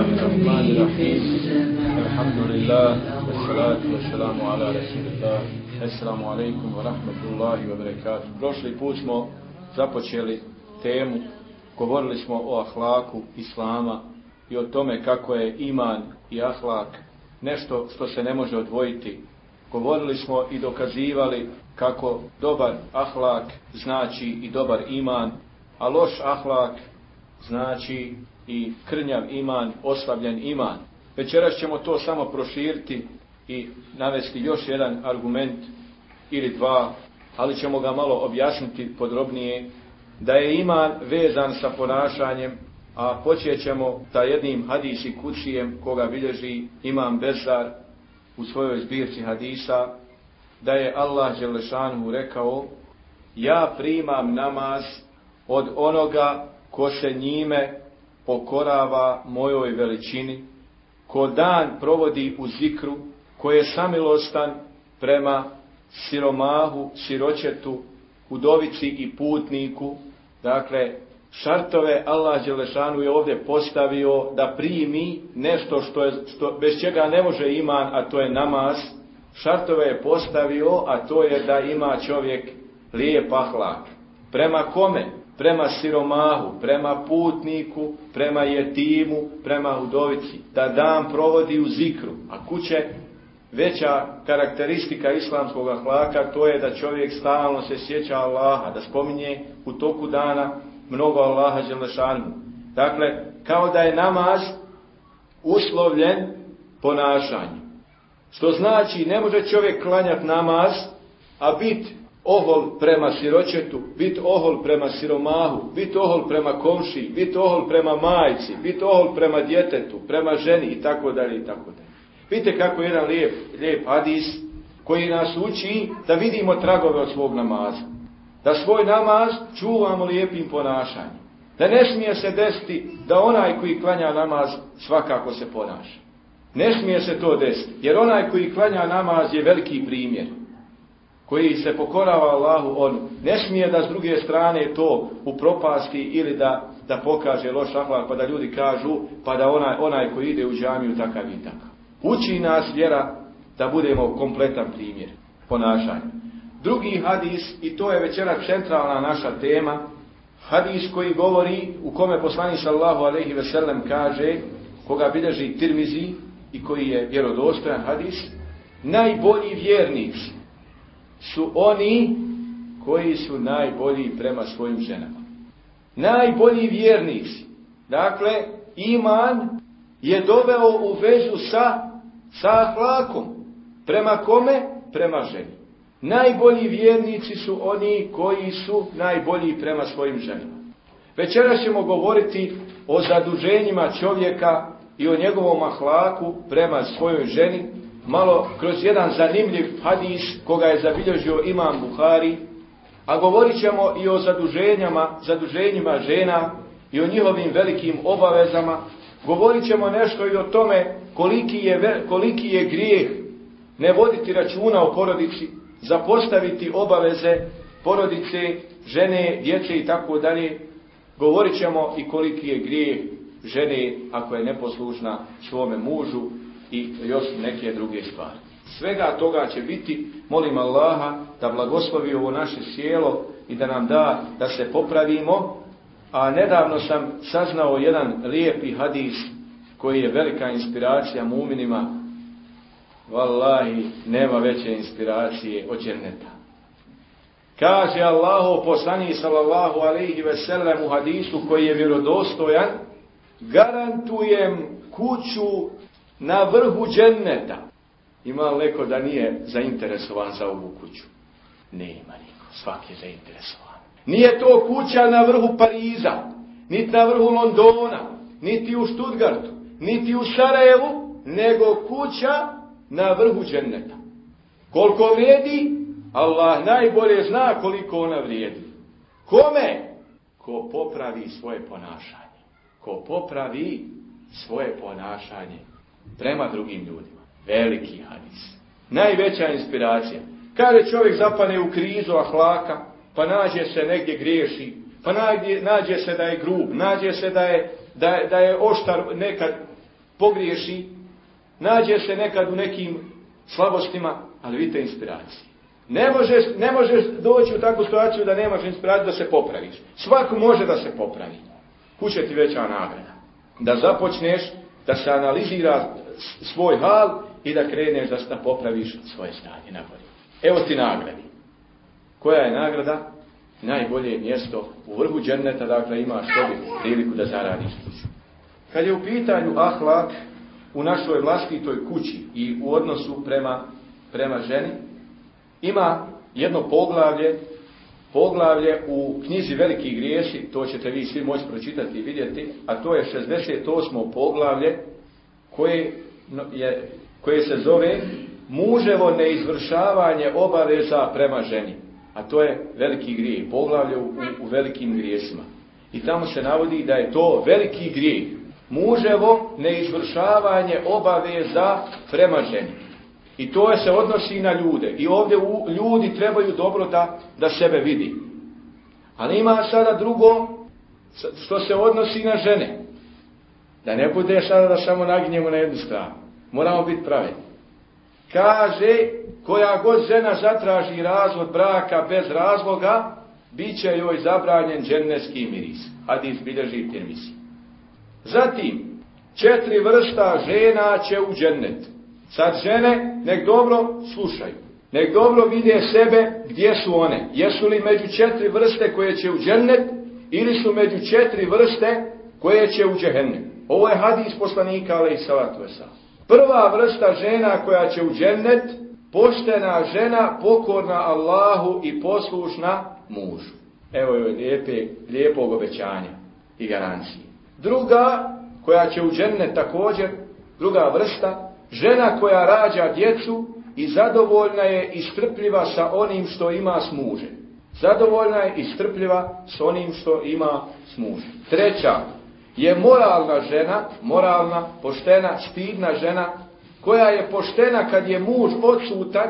الله الرحمن الرحيم الحمد لله والصلاة والسلام Prošli put smo započeli temu, govorili smo o ahlaku Islama i o tome kako je iman i ahlak nešto što se ne može odvojiti. Govorili smo i dokazivali kako dobar ahlak znači i dobar iman, a loš ahlak znači i krnjav iman, oslabljen iman. Večeras ćemo to samo proširiti i navesti još jedan argument ili dva, ali ćemo ga malo objasniti podrobnije, da je iman vezan sa ponašanjem, a počet ćemo sa jednim hadisi kućijem koga bilježi imam Bezar u svojoj zbirci hadisa, da je Allah Đelešanu rekao, ja primam namaz od onoga ko se njime pokorava mojoj veličini, ko dan provodi u zikru, ko je samilostan prema siromahu, siročetu, hudovici i putniku. Dakle, šartove Allah Đelešanu je ovdje postavio da primi nešto što je, što, bez čega ne može iman, a to je namaz. Šartove je postavio, a to je da ima čovjek lijep ahlak. Prema kome? prema siromahu, prema putniku, prema jetimu, prema udovici, da dan provodi u zikru, a kuće veća karakteristika islamskog hlaka, to je da čovjek stalno se sjeća Allaha, da spominje u toku dana mnogo Allaha Đelešanu. Dakle, kao da je namaz uslovljen ponašanjem. Što znači, ne može čovjek klanjati namaz, a biti ohol prema siročetu, bit ohol prema siromahu, bit ohol prema komši, bit ohol prema majci, bit ohol prema djetetu, prema ženi i tako dalje i tako dalje. Vidite kako je jedan lijep, lijep hadis koji nas uči da vidimo tragove od svog namaza. Da svoj namaz čuvamo lijepim ponašanjem. Da ne smije se desiti da onaj koji klanja namaz svakako se ponaša. Ne smije se to desiti, jer onaj koji klanja namaz je veliki primjer koji se pokorava Allahu on ne smije da s druge strane to upropasti ili da, da pokaže loš ahlak pa da ljudi kažu pa da onaj, koji ide u džamiju takav i takav. Uči nas vjera da budemo kompletan primjer ponašanja. Drugi hadis, i to je večera centralna naša tema, hadis koji govori u kome poslanik sallahu alaihi veselem kaže, koga bilježi Tirmizi i koji je vjerodostojan hadis, najbolji vjernici su oni koji su najbolji prema svojim ženama. Najbolji vjernici. Dakle, iman je doveo u vezu sa, sa hlakom, Prema kome? Prema ženi. Najbolji vjernici su oni koji su najbolji prema svojim ženama. Večeras ćemo govoriti o zaduženjima čovjeka i o njegovom ahlaku prema svojoj ženi, malo kroz jedan zanimljiv hadis koga je zabilježio imam Buhari, a govorit ćemo i o zaduženjama, zaduženjima žena i o njihovim velikim obavezama. Govorit ćemo nešto i o tome koliki je, koliki je grijeh ne voditi računa o porodici, zapostaviti obaveze porodice, žene, djece i tako dalje. Govorit ćemo i koliki je grijeh žene ako je neposlužna svome mužu i još neke druge stvari. Svega toga će biti, molim Allaha da blagoslovi ovo naše sjelo i da nam da da se popravimo, a nedavno sam saznao jedan lijepi hadis koji je velika inspiracija muminima. Wallahi, nema veće inspiracije od Černeta. Kaže Allahu poslani sallallahu alaihi ve sellem u hadisu koji je vjerodostojan, garantujem kuću na vrhu dženneta. Ima li neko da nije zainteresovan za ovu kuću? ima niko, svaki je zainteresovan. Nije to kuća na vrhu Pariza, niti na vrhu Londona, niti u Študgartu, niti u Sarajevu, nego kuća na vrhu dženneta. Koliko vrijedi? Allah najbolje zna koliko ona vrijedi. Kome? Ko popravi svoje ponašanje. Ko popravi svoje ponašanje prema drugim ljudima. Veliki hadis. Najveća inspiracija. Kada čovjek zapane u krizu ahlaka, pa nađe se negdje griješi, pa nađe, nađe se da je grub, nađe se da je, da da je oštar nekad pogriješi, nađe se nekad u nekim slabostima, ali vidite inspiraciju. Ne možeš, ne možeš doći u takvu situaciju da nemaš inspiraciju da se popraviš. Svako može da se popravi. Kuće ti veća nagrada. Da započneš da se analizira svoj hal i da kreneš da popraviš svoje stanje na bolje. Evo ti nagradi. Koja je nagrada? Najbolje mjesto u vrhu dakle imaš sobi priliku da zaradiš Kad je u pitanju ahlak u našoj vlastitoj kući i u odnosu prema, prema ženi, ima jedno poglavlje poglavlje u knjizi Veliki griješi, to ćete vi svi moći pročitati i vidjeti, a to je 68. poglavlje koje, je, koje se zove muževo neizvršavanje obaveza prema ženi. A to je veliki grijeh, poglavlje u, velikim grijesima. I tamo se navodi da je to veliki grijeh, muževo neizvršavanje obaveza prema ženi. I to je se odnosi i na ljude. I ovdje u, ljudi trebaju dobro da, da sebe vidi. Ali ima sada drugo što se odnosi na žene. Da ne bude sada da samo naginjemo na jednu stranu. Moramo biti pravi. Kaže, koja god žena zatraži razvod braka bez razloga, bit će joj zabranjen dženevski miris. Hadis bilježi i Zatim, četiri vrsta žena će u Sad žene nek dobro slušaju. Nek dobro vide sebe gdje su one. Jesu li među četiri vrste koje će u džennet ili su među četiri vrste koje će u džehennem. Ovo je hadis poslanika ale i salatu Prva vrsta žena koja će u džennet, poštena žena, pokorna Allahu i poslušna mužu. Evo je lijepe, lijepog obećanja i garancije. Druga koja će u džennet također, druga vrsta, Žena koja rađa djecu i zadovoljna je i strpljiva sa onim što ima s mužem. Zadovoljna je i strpljiva s onim što ima s mužem. Treća je moralna žena, moralna, poštena, stidna žena, koja je poštena kad je muž odsutan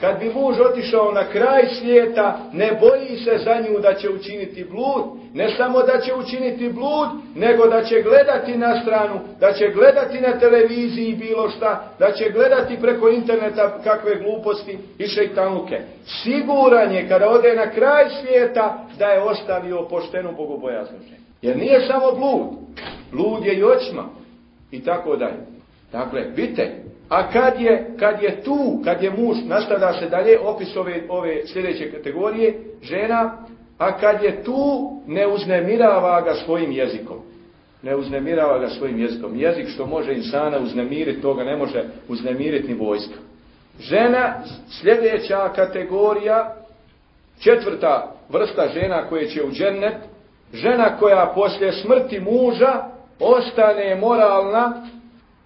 kad bi muž otišao na kraj svijeta, ne boji se za nju da će učiniti blud, ne samo da će učiniti blud, nego da će gledati na stranu, da će gledati na televiziji bilo šta, da će gledati preko interneta kakve gluposti i šeitanuke. Siguran je kada ode na kraj svijeta da je ostavio poštenu bogobojaznu Jer nije samo blud, blud je i očma i tako dalje. Dakle, vidite, a kad je, kad je tu, kad je muž, nastavlja se dalje opis ove, sljedeće kategorije žena, a kad je tu, ne uznemirava ga svojim jezikom. Ne uznemirava ga svojim jezikom. Jezik što može insana uznemiriti, toga ne može uznemiriti ni vojska. Žena, sljedeća kategorija, četvrta vrsta žena koje će u džennet, žena koja poslije smrti muža ostane moralna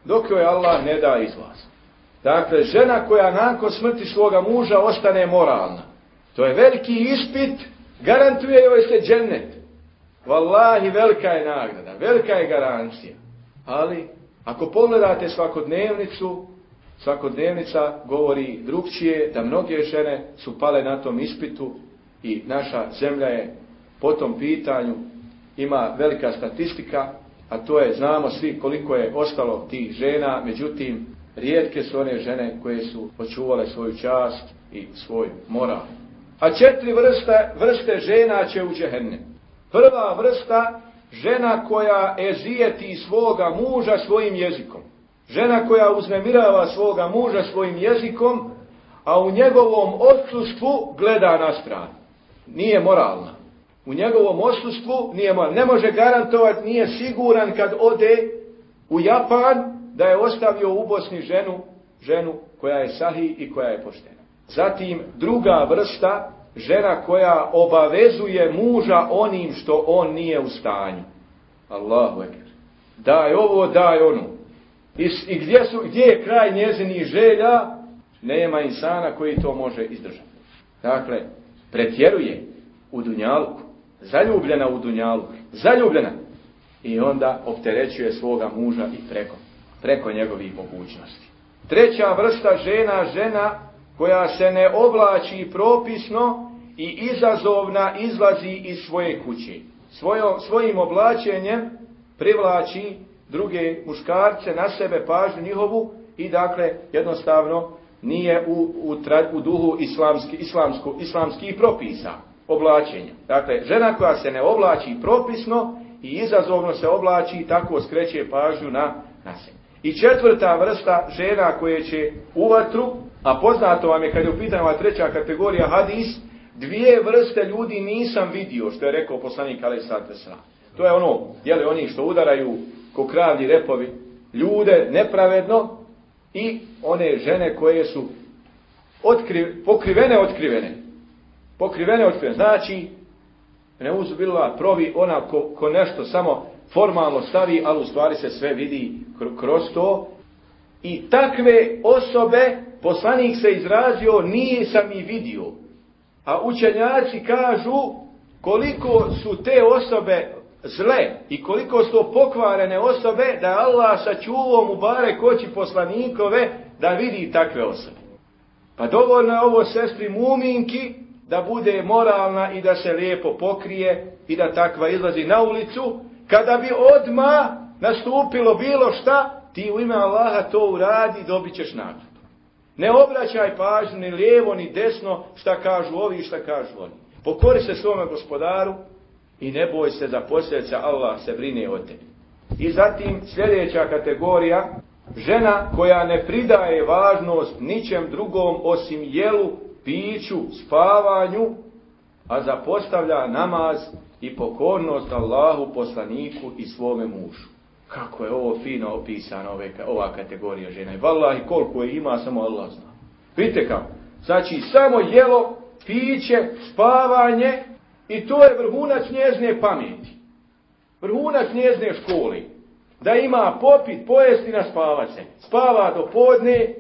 dok joj Allah ne da izlaz. Dakle, žena koja nakon smrti svoga muža ostane moralna. To je veliki ispit, garantuje joj se džennet. Wallahi, velika je nagrada, velika je garancija. Ali, ako pogledate svakodnevnicu, svakodnevnica govori drugčije da mnoge žene su pale na tom ispitu i naša zemlja je po tom pitanju ima velika statistika a to je, znamo svi koliko je ostalo tih žena, međutim, rijetke su one žene koje su očuvale svoju čast i svoj moral. A četiri vrste, vrste žena će u džehennem. Prva vrsta, žena koja ezijeti svoga muža svojim jezikom. Žena koja uznemirava svoga muža svojim jezikom, a u njegovom odsustvu gleda na stranu. Nije moralna u njegovom odsustvu nije ne može garantovati, nije siguran kad ode u Japan da je ostavio u Bosni ženu, ženu koja je sahi i koja je poštena. Zatim druga vrsta, žena koja obavezuje muža onim što on nije u stanju. Allahu ekber. Daj ovo, daj ono. I, i gdje, su, gdje je kraj njezinih želja? Nema insana koji to može izdržati. Dakle, pretjeruje u dunjalku zaljubljena u dunjalu, zaljubljena. I onda opterećuje svoga muža i preko, preko njegovih mogućnosti. Treća vrsta žena, žena koja se ne oblači propisno i izazovna izlazi iz svoje kuće. Svojo, svojim oblačenjem privlači druge muškarce na sebe, pažnju njihovu i dakle jednostavno nije u, u, duhu islamski, islamsku islamskih propisa oblačenja. Dakle, žena koja se ne oblači propisno i izazovno se oblači i tako skreće pažnju na, nas I četvrta vrsta žena koje će u vatru, a poznato vam je kad je u pitanju ova treća kategorija hadis, dvije vrste ljudi nisam vidio, što je rekao poslanik Ali Satesra. To je ono, jeli oni što udaraju ko Kravni repovi ljude nepravedno i one žene koje su pokrivene, otkrivene. Pokrivene je Znači, ne uzubila provi ona ko, nešto samo formalno stavi, ali u stvari se sve vidi kroz to. I takve osobe poslanik se izrazio, nije sam i vidio. A učenjaci kažu koliko su te osobe zle i koliko su pokvarene osobe da je Allah sačuvao mu bare koći poslanikove da vidi takve osobe. Pa dovoljno je ovo sestri Muminki da bude moralna i da se lijepo pokrije i da takva izlazi na ulicu, kada bi odma nastupilo bilo šta, ti u ime Allaha to uradi, dobit ćeš nagradu. Ne obraćaj pažnju ni lijevo ni desno šta kažu ovi i šta kažu oni. Pokori se svome gospodaru i ne boj se za posljedica, Allah se brine o tebi. I zatim sljedeća kategorija, žena koja ne pridaje važnost ničem drugom osim jelu piću, spavanju, a zapostavlja namaz i pokornost Allahu, poslaniku i svome mužu. Kako je ovo fino opisano, ova kategorija žena. Valah i koliko je ima, samo Allah zna. Vidite kao, Znači, samo jelo, piće, spavanje i to je vrhunac njezne pameti. Vrhunac njezne škole. Da ima popit, pojesti na spavace. Spava do podne,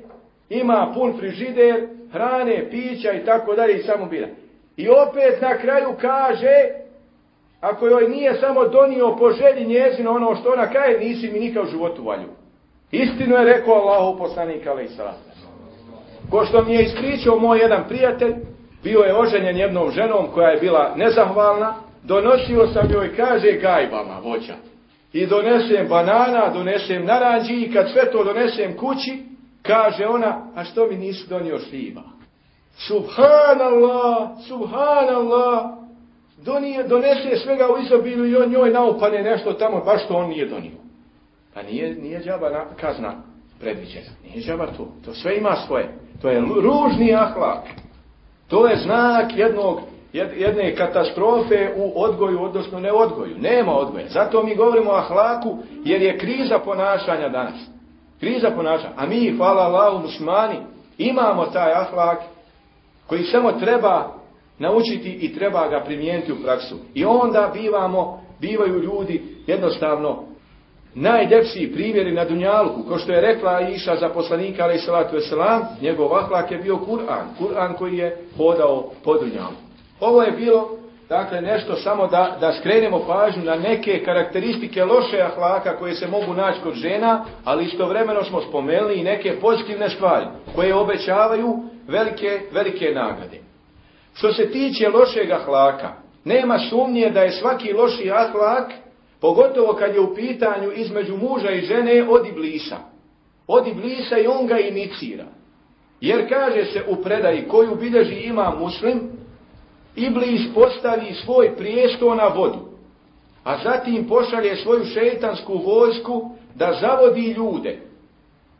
ima pun frižider, hrane, pića i tako dalje i samo bira. I opet na kraju kaže, ako joj nije samo donio po želji njezino ono što ona kaže, nisi mi nikad u životu valju. Istinu je rekao Allahu poslanik ali Ko što mi je ispričao moj jedan prijatelj, bio je oženjen jednom ženom koja je bila nezahvalna, donosio sam joj, kaže, gajbama voća. I donesem banana, donesem naranđi i kad sve to donesem kući, Kaže ona, a što mi nisi donio šljiva? Subhanallah, subhanallah, donije, donese svega u izobilju i on njoj naopane nešto tamo, baš što on nije donio. Pa nije, nije džaba kazna predviđena, nije džaba to. To sve ima svoje. To je ružni ahlak. To je znak jednog, jedne katastrofe u odgoju, odnosno ne odgoju. Nema odgoja. Zato mi govorimo o ahlaku jer je kriza ponašanja danas. Kriza ponaša, A mi, hvala Allahu, musmani, imamo taj ahlak koji samo treba naučiti i treba ga primijeniti u praksu. I onda bivamo, bivaju ljudi jednostavno najdepsiji primjeri na Dunjalku, kao što je rekla Iša za poslanika, ali selam, njegov ahlak je bio Kur'an, Kur'an koji je hodao po Dunjalku. Ovo je bilo Dakle, nešto samo da, da skrenemo pažnju na neke karakteristike loše ahlaka koje se mogu naći kod žena, ali istovremeno smo spomenuli i neke pozitivne stvari koje obećavaju velike, velike nagrade. Što se tiče lošeg ahlaka, nema sumnje da je svaki loši ahlak, pogotovo kad je u pitanju između muža i žene, od iblisa. Od iblisa i on ga inicira. Jer kaže se u predaji koju bilježi ima muslim, Iblis postavi svoj prijesto na vodu, a zatim pošalje svoju šetansku vojsku da zavodi ljude,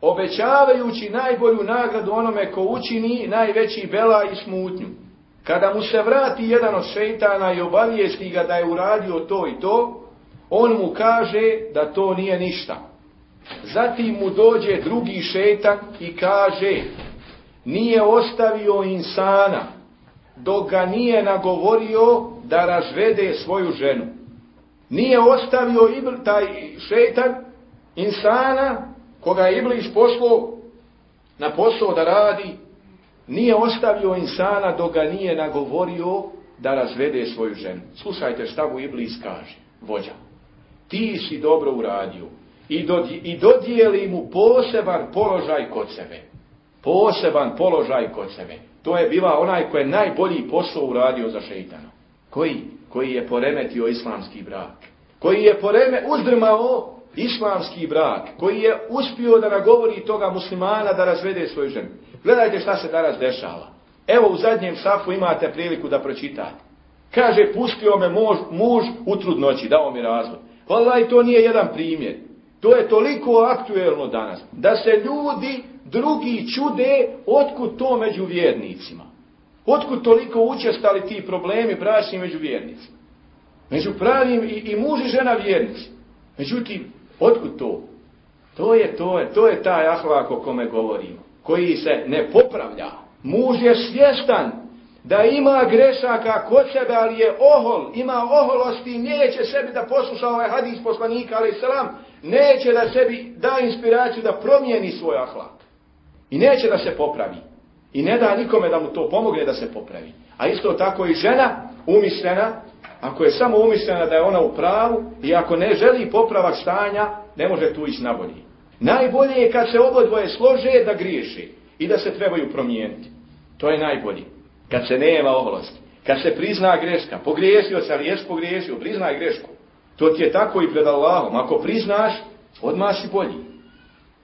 obećavajući najbolju nagradu onome ko učini najveći bela i smutnju. Kada mu se vrati jedan od šetana i obavijesti ga da je uradio to i to, on mu kaže da to nije ništa. Zatim mu dođe drugi šetan i kaže, nije ostavio insana, dok ga nije nagovorio da razvede svoju ženu. Nije ostavio ibl, taj šetan insana koga je Iblis poslao na posao da radi, nije ostavio insana dok ga nije nagovorio da razvede svoju ženu. Slušajte šta mu Iblis kaže, vođa. Ti si dobro uradio i, i dodijeli mu poseban položaj kod sebe. Poseban položaj kod sebe to je bila onaj koji je najbolji posao uradio za šeitana. Koji? Koji je poremetio islamski brak. Koji je poreme uzdrmao islamski brak. Koji je uspio da nagovori toga muslimana da razvede svoju ženu. Gledajte šta se danas dešava. Evo u zadnjem SAFU imate priliku da pročitate. Kaže, pustio me muž, u trudnoći, dao mi razvod. Valaj, to nije jedan primjer. To je toliko aktuelno danas, da se ljudi drugi čude otkud to među vjernicima. Otkud toliko učestali ti problemi bračni među vjernicima. Među pravim i, i muž žena vjernici. Međutim, otkud to? To je, to je, to je taj ahlak o kome govorimo, koji se ne popravlja. Muž je svjestan da ima grešaka kod sebe, ali je ohol, ima oholosti, će sebi da posluša ovaj hadis poslanika, ali selam, neće da sebi da inspiraciju da promijeni svoj ahlak. I neće da se popravi. I ne da nikome da mu to pomogne da se popravi. A isto tako i žena umislena, ako je samo umislena da je ona u pravu i ako ne želi popravak stanja, ne može tu ići na Najbolje je kad se dvoje slože da griješi i da se trebaju promijeniti. To je najbolje. Kad se nema ovlasti, kad se prizna greška, pogriješio sam, jes pogriješio, priznaj grešku. To ti je tako i pred Allahom. Ako priznaš, odmah si bolji.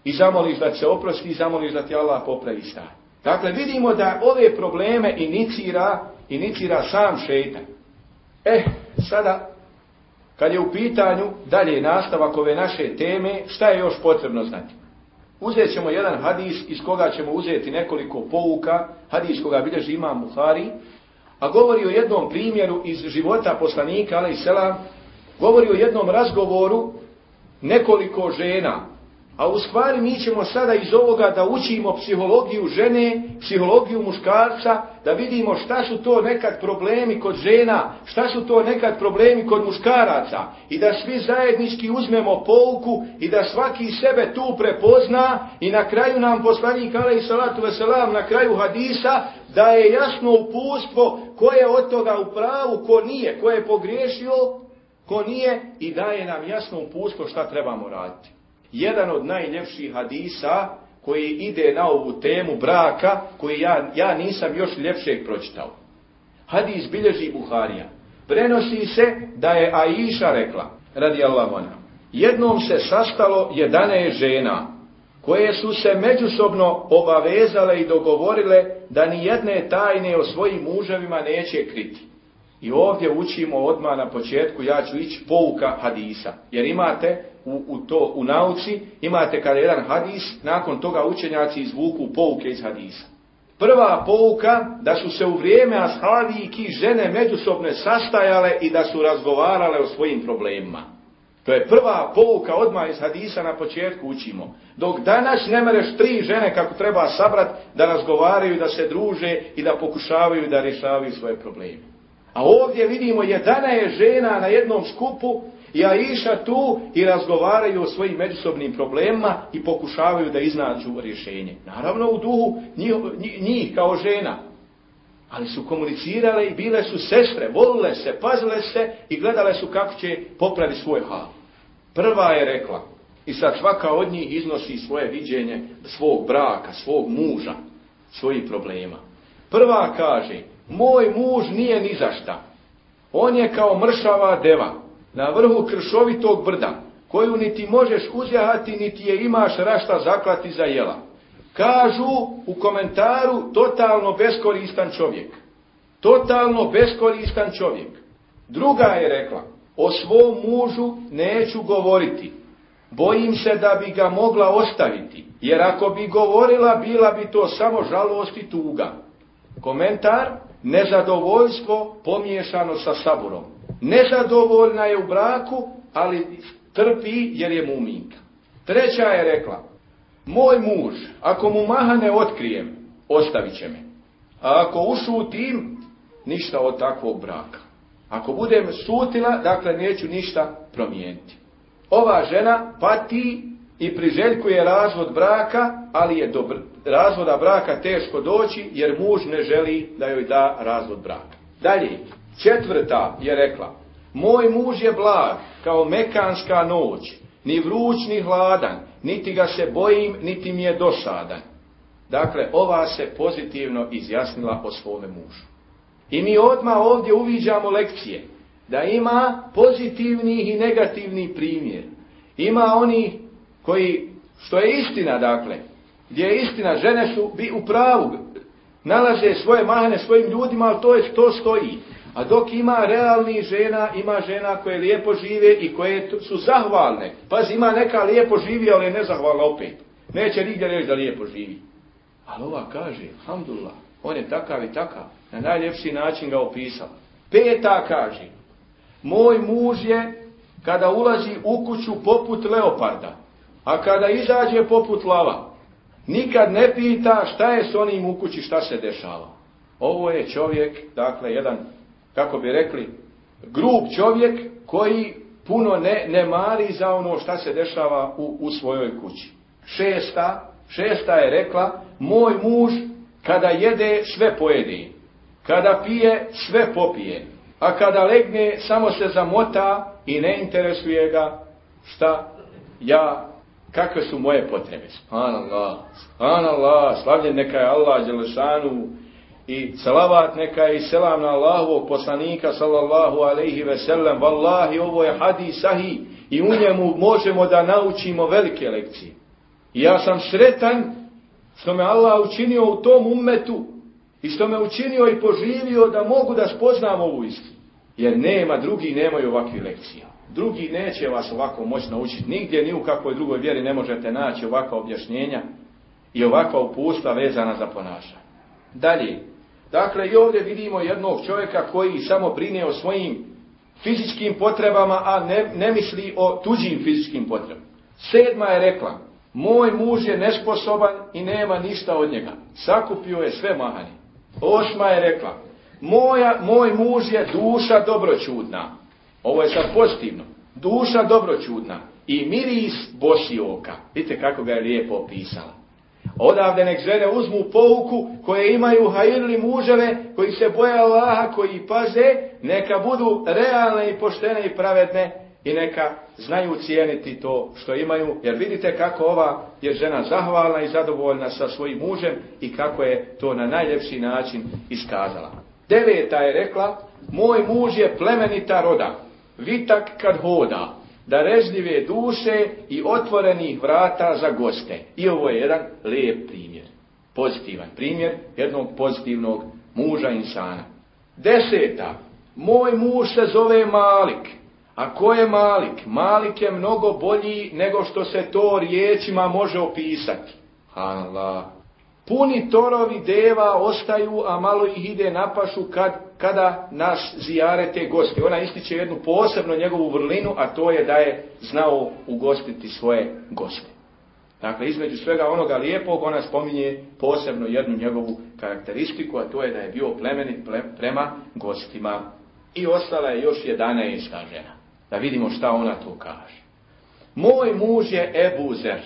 I zamoliš da se oprosti i zamoliš da ti Allah popravi stan. Dakle, vidimo da ove probleme inicira, inicira sam šeitan. Eh, sada, kad je u pitanju dalje nastavak ove naše teme, šta je još potrebno znati? Uzet ćemo jedan hadis iz koga ćemo uzeti nekoliko pouka, hadis koga bilježi imam Buhari, a govori o jednom primjeru iz života poslanika, ali i govori o jednom razgovoru nekoliko žena. A u stvari mi ćemo sada iz ovoga da učimo psihologiju žene, psihologiju muškarca, da vidimo šta su to nekad problemi kod žena, šta su to nekad problemi kod muškaraca i da svi zajednički uzmemo pouku i da svaki sebe tu prepozna i na kraju nam poslanik i salatu veselam na kraju hadisa da je jasno upustvo ko je od toga u pravu, ko nije, ko je pogriješio Ko nije i daje nam jasno uputstvo šta trebamo raditi. Jedan od najljepših hadisa koji ide na ovu temu braka, koji ja, ja nisam još ljepšeg pročitao. Hadis bilježi Buharija. Prenosi se da je Aisha rekla, radi Allah jednom se sastalo 11 žena koje su se međusobno obavezale i dogovorile da ni jedne tajne o svojim muževima neće kriti. I ovdje učimo odmah na početku, ja ću ići pouka hadisa. Jer imate u, to, u nauci, imate kada jedan hadis, nakon toga učenjaci izvuku pouke iz hadisa. Prva pouka da su se u vrijeme ashabi i žene međusobne sastajale i da su razgovarale o svojim problemima. To je prva pouka odmah iz hadisa na početku učimo. Dok danas ne mereš tri žene kako treba sabrat da razgovaraju, da se druže i da pokušavaju da rješavaju svoje probleme. A ovdje vidimo je žena na jednom skupu i iša tu i razgovaraju o svojim međusobnim problemima i pokušavaju da iznađu rješenje. Naravno u duhu njih, kao žena. Ali su komunicirale i bile su sestre, volile se, pazile se i gledale su kako će popraviti svoj hal. Prva je rekla, i sad svaka od njih iznosi svoje viđenje svog braka, svog muža, svojih problema. Prva kaže, moj muž nije ni za šta. On je kao mršava deva na vrhu kršovitog brda, koju niti možeš uzjahati, niti je imaš rašta zaklati za jela. Kažu u komentaru totalno beskoristan čovjek. Totalno beskoristan čovjek. Druga je rekla, o svom mužu neću govoriti. Bojim se da bi ga mogla ostaviti, jer ako bi govorila, bila bi to samo žalost i tuga. Komentar, Nezadovoljstvo pomiješano sa saborom. Nezadovoljna je u braku, ali trpi jer je muminka. Treća je rekla, moj muž, ako mu maha ne otkrijem, ostavit će me. A ako ušutim, ništa od takvog braka. Ako budem sutila, dakle neću ništa promijeniti. Ova žena pati i priželjkuje razvod braka, ali je dobro, razvoda braka teško doći jer muž ne želi da joj da razvod braka. Dalje, četvrta je rekla, moj muž je blag kao mekanska noć, ni vruć ni hladan, niti ga se bojim, niti mi je dosadan. Dakle, ova se pozitivno izjasnila o svome mužu. I mi odmah ovdje uviđamo lekcije, da ima pozitivnih i negativni primjer. Ima oni koji, što je istina dakle, gdje je istina, žene su bi u pravu, nalaze svoje mahane svojim ljudima, ali to je to stoji. A dok ima realni žena, ima žena koje lijepo žive i koje su zahvalne. Pazi, ima neka lijepo živi, ali ne nezahvalna opet. Neće nigdje reći da lijepo živi. Ali ova kaže, alhamdulillah, on je takav i takav. Na najljepši način ga opisala. Peta kaže, moj muž je kada ulazi u kuću poput leoparda, a kada izađe poput lava. Nikad ne pita šta je s onim u kući, šta se dešava. Ovo je čovjek, dakle, jedan, kako bi rekli, grub čovjek koji puno ne, ne mari za ono šta se dešava u, u svojoj kući. Šesta, šesta je rekla, moj muž kada jede sve pojedi, kada pije sve popije, a kada legne samo se zamota i ne interesuje ga šta ja Kakve su moje potrebe? Subhanallah, subhanallah, slavljen neka je Allah Đelešanu i salavat neka je i selam na Allahovog poslanika sallallahu alaihi ve sellem. Wallahi, ovo je hadis sahi i u njemu možemo da naučimo velike lekcije. I ja sam sretan što me Allah učinio u tom ummetu i što me učinio i poživio da mogu da spoznam ovu istinu. Jer nema, drugi nemaju ovakvih lekcija. Drugi neće vas ovako moći naučiti. Nigdje ni u kakvoj drugoj vjeri ne možete naći ovakva objašnjenja i ovakva upusta vezana za ponašanje. Dalje, dakle i ovdje vidimo jednog čovjeka koji samo brine o svojim fizičkim potrebama, a ne, ne misli o tuđim fizičkim potrebama. Sedma je rekla, moj muž je nesposoban i nema ništa od njega. Sakupio je sve mahani. Osma je rekla, moja, moj muž je duša dobročudna ovo je sad pozitivno. Duša dobroćudna i miris oka. Vidite kako ga je lijepo opisala. Odavde nek žene uzmu pouku koje imaju hajirli muževe koji se boja Allaha, koji paze, neka budu realne i poštene i pravedne i neka znaju cijeniti to što imaju, jer vidite kako ova je žena zahvalna i zadovoljna sa svojim mužem i kako je to na najljepši način iskazala. Deveta je rekla, moj muž je plemenita roda vitak kad hoda, da režljive duše i otvorenih vrata za goste. I ovo je jedan lijep primjer, pozitivan primjer jednog pozitivnog muža insana. Deseta, moj muž se zove Malik. A ko je Malik? Malik je mnogo bolji nego što se to riječima može opisati. Allah, Puni torovi deva ostaju, a malo ih ide na pašu kad, kada nas te gosti. Ona ističe jednu posebno njegovu vrlinu, a to je da je znao ugostiti svoje goste. Dakle, između svega onoga lijepog, ona spominje posebno jednu njegovu karakteristiku, a to je da je bio plemenit prema gostima. I ostala je još 11 žena. Da vidimo šta ona tu kaže. Moj muž je Ebuzer.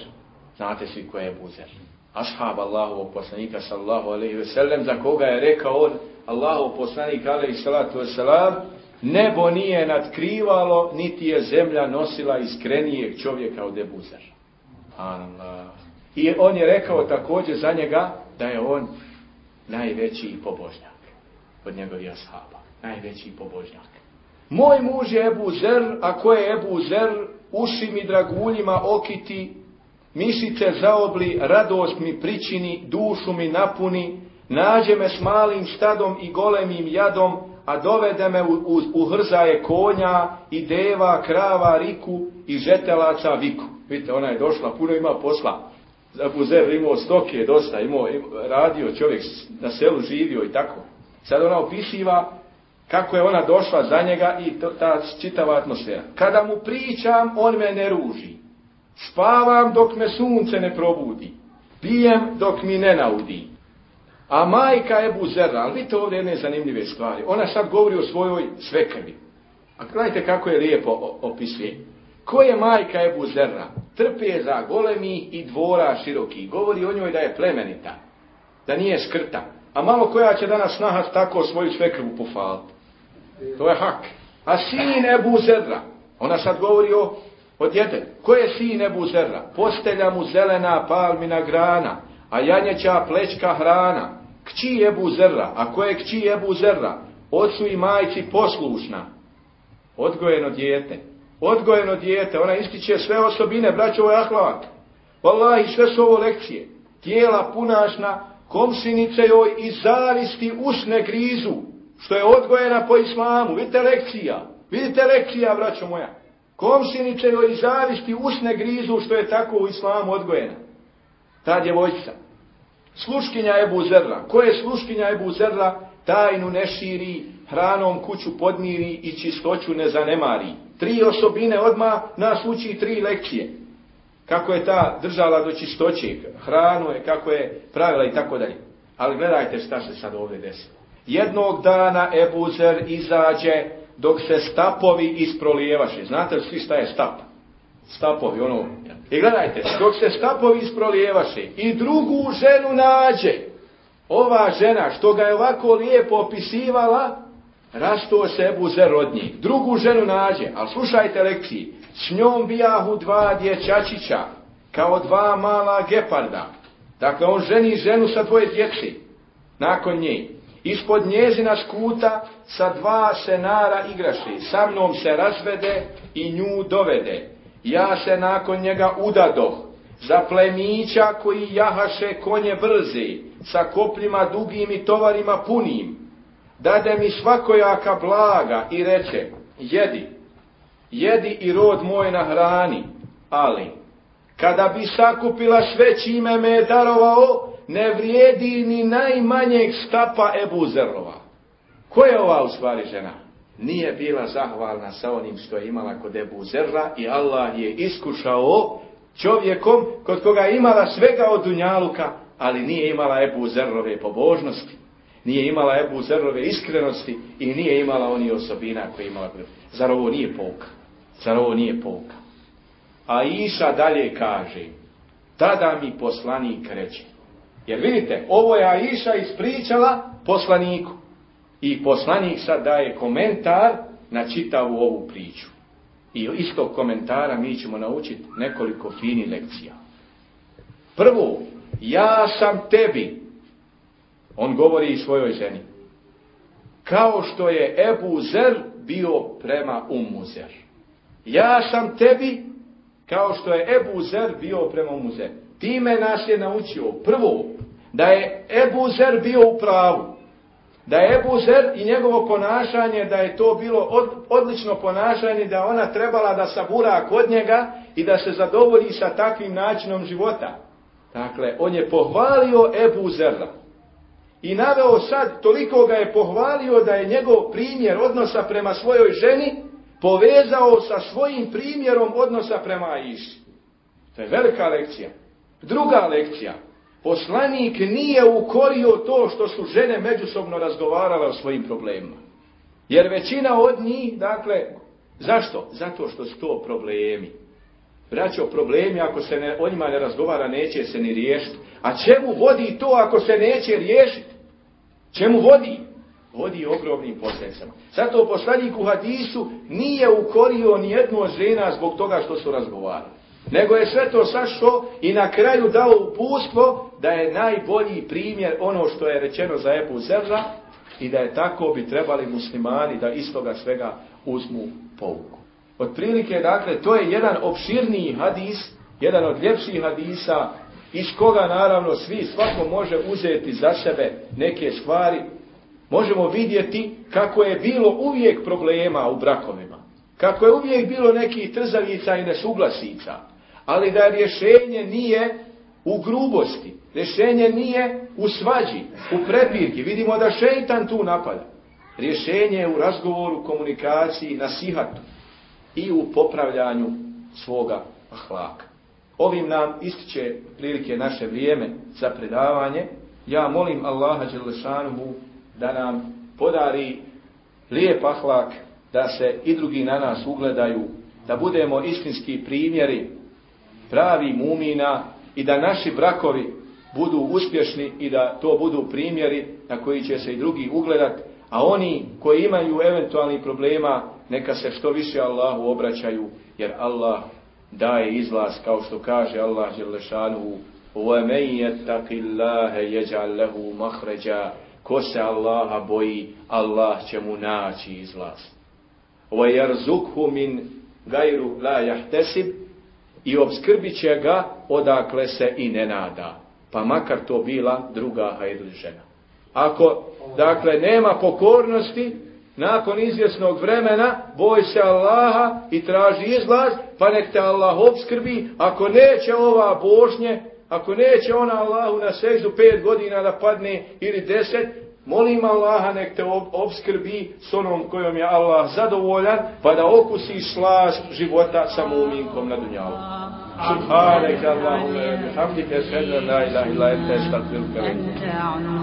Znate svi ko je Ebuzer ashab Allahu poslanika sallahu alaihi sellem za koga je rekao on, Allahov poslanik alaihi salatu salam nebo nije nadkrivalo, niti je zemlja nosila iskrenijeg čovjeka od Ebuzar. Allah. I on je rekao također za njega da je on najveći pobožnjak od njegovih ashaba. Najveći pobožnjak. Moj muž je Ebu Zer, a ko je Ebu Zer, uši mi draguljima okiti Mišiće zaobli, radost mi pričini, dušu mi napuni, nađe me s malim štadom i golemim jadom, a dovede me u, hrzaje konja i deva, krava, riku i žetelaca viku. Vidite, ona je došla, puno ima posla. za imao stoke, dosta dosta, imao, radio čovjek, na selu živio i tako. Sad ona opisiva kako je ona došla za njega i to, ta čitava atmosfera. Kada mu pričam, on me ne ruži. Spavam dok me sunce ne probudi. Pijem dok mi ne naudi. A majka Ebu Zerra, ali vidite ovdje jedne zanimljive stvari. Ona sad govori o svojoj svekrvi. A gledajte kako je lijepo opisuje. Ko je majka Ebu Zerra? trpe za golemi i dvora široki. Govori o njoj da je plemenita. Da nije skrta. A malo koja će danas nahat tako svoju svekrvu pofaliti. To je hak. A sin Ebu Zerra. Ona sad govori o Odjete, ko je sin Ebu Zerra? Postelja mu zelena palmina grana, a janjeća plečka hrana. Kći Ebu Zerra, a ko je kći Ebu Zerra? Ocu i majci poslušna. Odgojeno dijete. Odgojeno dijete, ona ističe sve osobine, braćovo je ahlak. Wallahi, sve su ovo lekcije. Tijela punašna, komšinice joj i zavisti usne grizu, što je odgojena po islamu. Vidite lekcija, vidite lekcija, braćo moja. Komšinice joj i zavisti usne grizu što je tako u islamu odgojena. Ta djevojčica. Sluškinja Ebu Zerra. Ko je sluškinja Ebu Zerra? Tajnu ne širi, hranom kuću podmiri i čistoću ne zanemari. Tri osobine odma nas uči tri lekcije. Kako je ta držala do čistoće, hranu je, kako je pravila i tako dalje. Ali gledajte šta se sad ovdje desilo. Jednog dana Ebu Zer izađe dok se stapovi isprolijevaše. Znate li svi šta je stap? Stapovi, ono. I gledajte, dok se stapovi isprolijevaše i drugu ženu nađe, ova žena što ga je ovako lijepo opisivala, rasto sebu za rodnji Drugu ženu nađe, ali slušajte lekciji, s njom bijahu dva dječačića, kao dva mala geparda. Dakle, on ženi ženu sa dvoje djeci, nakon njih. Ispod njezina skuta sa dva senara igraši, sa mnom se razvede i nju dovede. Ja se nakon njega udadoh, za plemića koji jahaše konje brzi, sa kopljima dugim i tovarima punim. Dade mi svakojaka blaga i reče, jedi, jedi i rod moj na hrani, ali kada bi sakupila sve čime me je darovao, ne vrijedi ni najmanjeg štapa Ebu Zerova. Ko je ova u stvari žena? Nije bila zahvalna sa onim što je imala kod Ebu Zerra i Allah je iskušao čovjekom kod koga je imala svega od Dunjaluka, ali nije imala Ebu pobožnosti, nije imala Ebu iskrenosti i nije imala oni osobina koje imala. Zar ovo nije pouka? Zar ovo nije pouka? A Iša dalje kaže, tada mi poslanik reče, jer vidite, ovo je Aisha ispričala poslaniku. I poslanik sad daje komentar na čitavu ovu priču. I iz tog komentara mi ćemo naučiti nekoliko fini lekcija. Prvo, ja sam tebi, on govori i svojoj ženi, kao što je Ebu Zer bio prema Umu Zer. Ja sam tebi, kao što je Ebu Zer bio prema Umu Zer. Time nas je naučio prvo da je Ebu Zer bio u pravu. Da je Ebu Zer i njegovo ponašanje, da je to bilo odlično ponašanje, da ona trebala da sabura kod njega i da se zadovolji sa takvim načinom života. Dakle, on je pohvalio Ebu I naveo sad, toliko ga je pohvalio da je njegov primjer odnosa prema svojoj ženi povezao sa svojim primjerom odnosa prema Iši. To je velika lekcija. Druga lekcija. Poslanik nije ukorio to što su žene međusobno razgovarale o svojim problemima. Jer većina od njih, dakle, zašto? Zato što su to problemi. o problemi ako se ne, o njima ne razgovara neće se ni riješiti. A čemu vodi to ako se neće riješiti? Čemu vodi? Vodi ogromnim posljedicama. Zato poslanik u hadisu nije ukorio nijednu od žena zbog toga što su razgovarali. Nego je sve to sašlo i na kraju dao upustvo da je najbolji primjer ono što je rečeno za Ebu Zerra i da je tako bi trebali muslimani da iz toga svega uzmu pouku. prilike, dakle, to je jedan opširniji hadis, jedan od ljepših hadisa iz koga naravno svi, svako može uzeti za sebe neke stvari. Možemo vidjeti kako je bilo uvijek problema u brakovima. Kako je uvijek bilo nekih trzavica i nesuglasica ali da rješenje nije u grubosti, rješenje nije u svađi, u prepirki. Vidimo da šeitan tu napada. Rješenje je u razgovoru, komunikaciji, na sihatu i u popravljanju svoga ahlaka. Ovim nam ističe prilike naše vrijeme za predavanje. Ja molim Allaha da nam podari lijep ahlak, da se i drugi na nas ugledaju, da budemo istinski primjeri pravi mumina i da naši brakovi budu uspješni i da to budu primjeri na koji će se i drugi ugledat, a oni koji imaju eventualnih problema neka se što više Allahu obraćaju, jer Allah daje izlaz kao što kaže Allah Đelešanuhu وَمَنْ يَتَّقِ Ko se Allaha boji, Allah će mu naći izlaz. وَيَرْزُقْهُ مِنْ غَيْرُ لَا يَحْتَسِبْ i obskrbit će ga odakle se i ne nada, pa makar to bila druga hajdu Ako, dakle, nema pokornosti, nakon izvjesnog vremena, boj se Allaha i traži izlaz, pa nek te Allah obskrbi, ako neće ova božnje, ako neće ona Allahu na seždu pet godina da padne ili deset, Molim Allaha nek te obskrbi s onom kojom je Allah zadovoljan, pa da okusi slast života muminkom na dunjavu. Subhaneke Allahume, hamdike, sedna, la ilaha illa, ente,